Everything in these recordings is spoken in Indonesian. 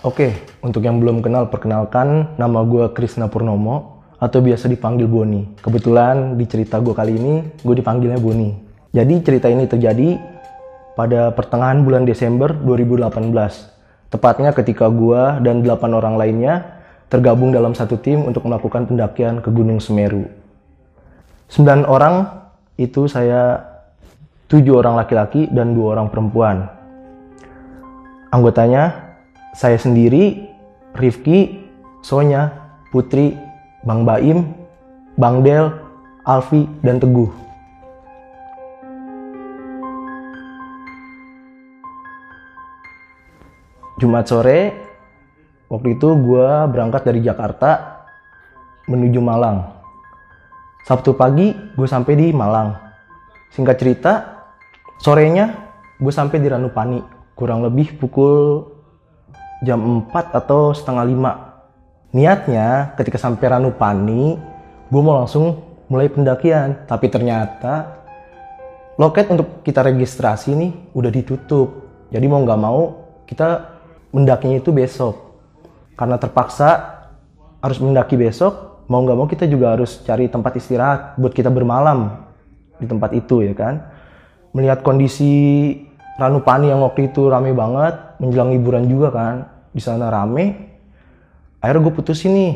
Oke, untuk yang belum kenal, perkenalkan nama gue Krisna Purnomo atau biasa dipanggil Boni. Kebetulan di cerita gue kali ini, gue dipanggilnya Boni. Jadi cerita ini terjadi pada pertengahan bulan Desember 2018. Tepatnya ketika gue dan 8 orang lainnya tergabung dalam satu tim untuk melakukan pendakian ke Gunung Semeru. 9 orang itu saya tujuh orang laki-laki dan dua orang perempuan. Anggotanya saya sendiri, Rifki, Sonya, Putri, Bang Baim, Bang Del, Alfi, dan Teguh. Jumat sore, waktu itu gue berangkat dari Jakarta menuju Malang. Sabtu pagi gue sampai di Malang. Singkat cerita, sorenya gue sampai di Ranupani. Kurang lebih pukul jam 4 atau setengah 5. Niatnya ketika sampai Ranupani, gue mau langsung mulai pendakian. Tapi ternyata loket untuk kita registrasi nih udah ditutup. Jadi mau nggak mau kita mendakinya itu besok. Karena terpaksa harus mendaki besok, mau nggak mau kita juga harus cari tempat istirahat buat kita bermalam di tempat itu ya kan. Melihat kondisi Ranupani yang waktu itu rame banget, menjelang liburan juga kan, di sana rame. Akhirnya gue putusin nih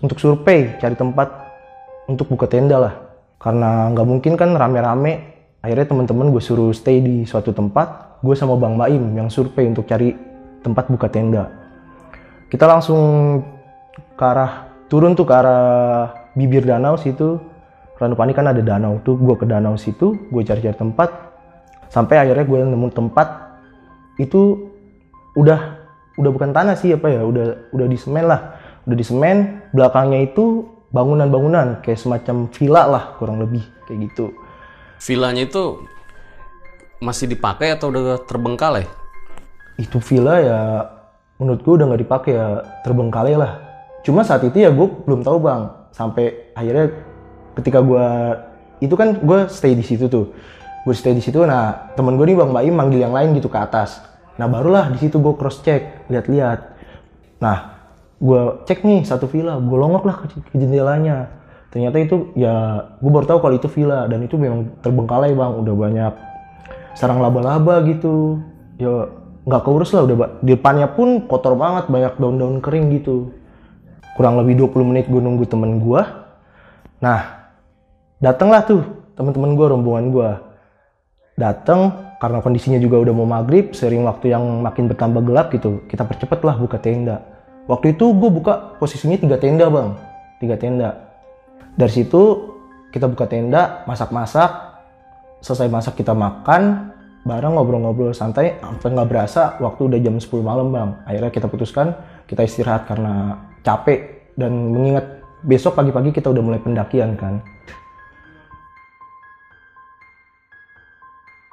untuk survei, cari tempat untuk buka tenda lah. Karena nggak mungkin kan rame-rame. Akhirnya teman-teman gue suruh stay di suatu tempat. Gue sama Bang Baim yang survei untuk cari tempat buka tenda. Kita langsung ke arah turun tuh ke arah bibir danau situ. Ranupani kan ada danau tuh. Gue ke danau situ, gue cari-cari tempat. Sampai akhirnya gue nemu tempat itu udah udah bukan tanah sih apa ya, udah udah di semen lah. Udah di semen, belakangnya itu bangunan-bangunan kayak semacam villa lah kurang lebih kayak gitu. Villanya itu masih dipakai atau udah terbengkalai? itu villa ya menurut gue udah nggak dipakai ya terbengkalai lah cuma saat itu ya gue belum tahu bang sampai akhirnya ketika gue itu kan gue stay di situ tuh gue stay di situ nah temen gue nih bang Baim manggil yang lain gitu ke atas. Nah barulah di situ gue cross check lihat-lihat. Nah gue cek nih satu villa gue longok lah ke, jendelanya. Ternyata itu ya gue baru tahu kalau itu villa dan itu memang terbengkalai bang udah banyak sarang laba-laba gitu. Ya nggak keurus lah udah di depannya pun kotor banget banyak daun-daun kering gitu. Kurang lebih 20 menit gue nunggu temen gue nah datanglah tuh teman-teman gue rombongan gue datang karena kondisinya juga udah mau maghrib sering waktu yang makin bertambah gelap gitu kita percepet lah buka tenda. Waktu itu gue buka posisinya tiga tenda bang. Tiga tenda. Dari situ kita buka tenda masak-masak selesai masak kita makan bareng ngobrol-ngobrol santai sampai nggak berasa waktu udah jam 10 malam bang. Akhirnya kita putuskan kita istirahat karena capek dan mengingat besok pagi-pagi kita udah mulai pendakian kan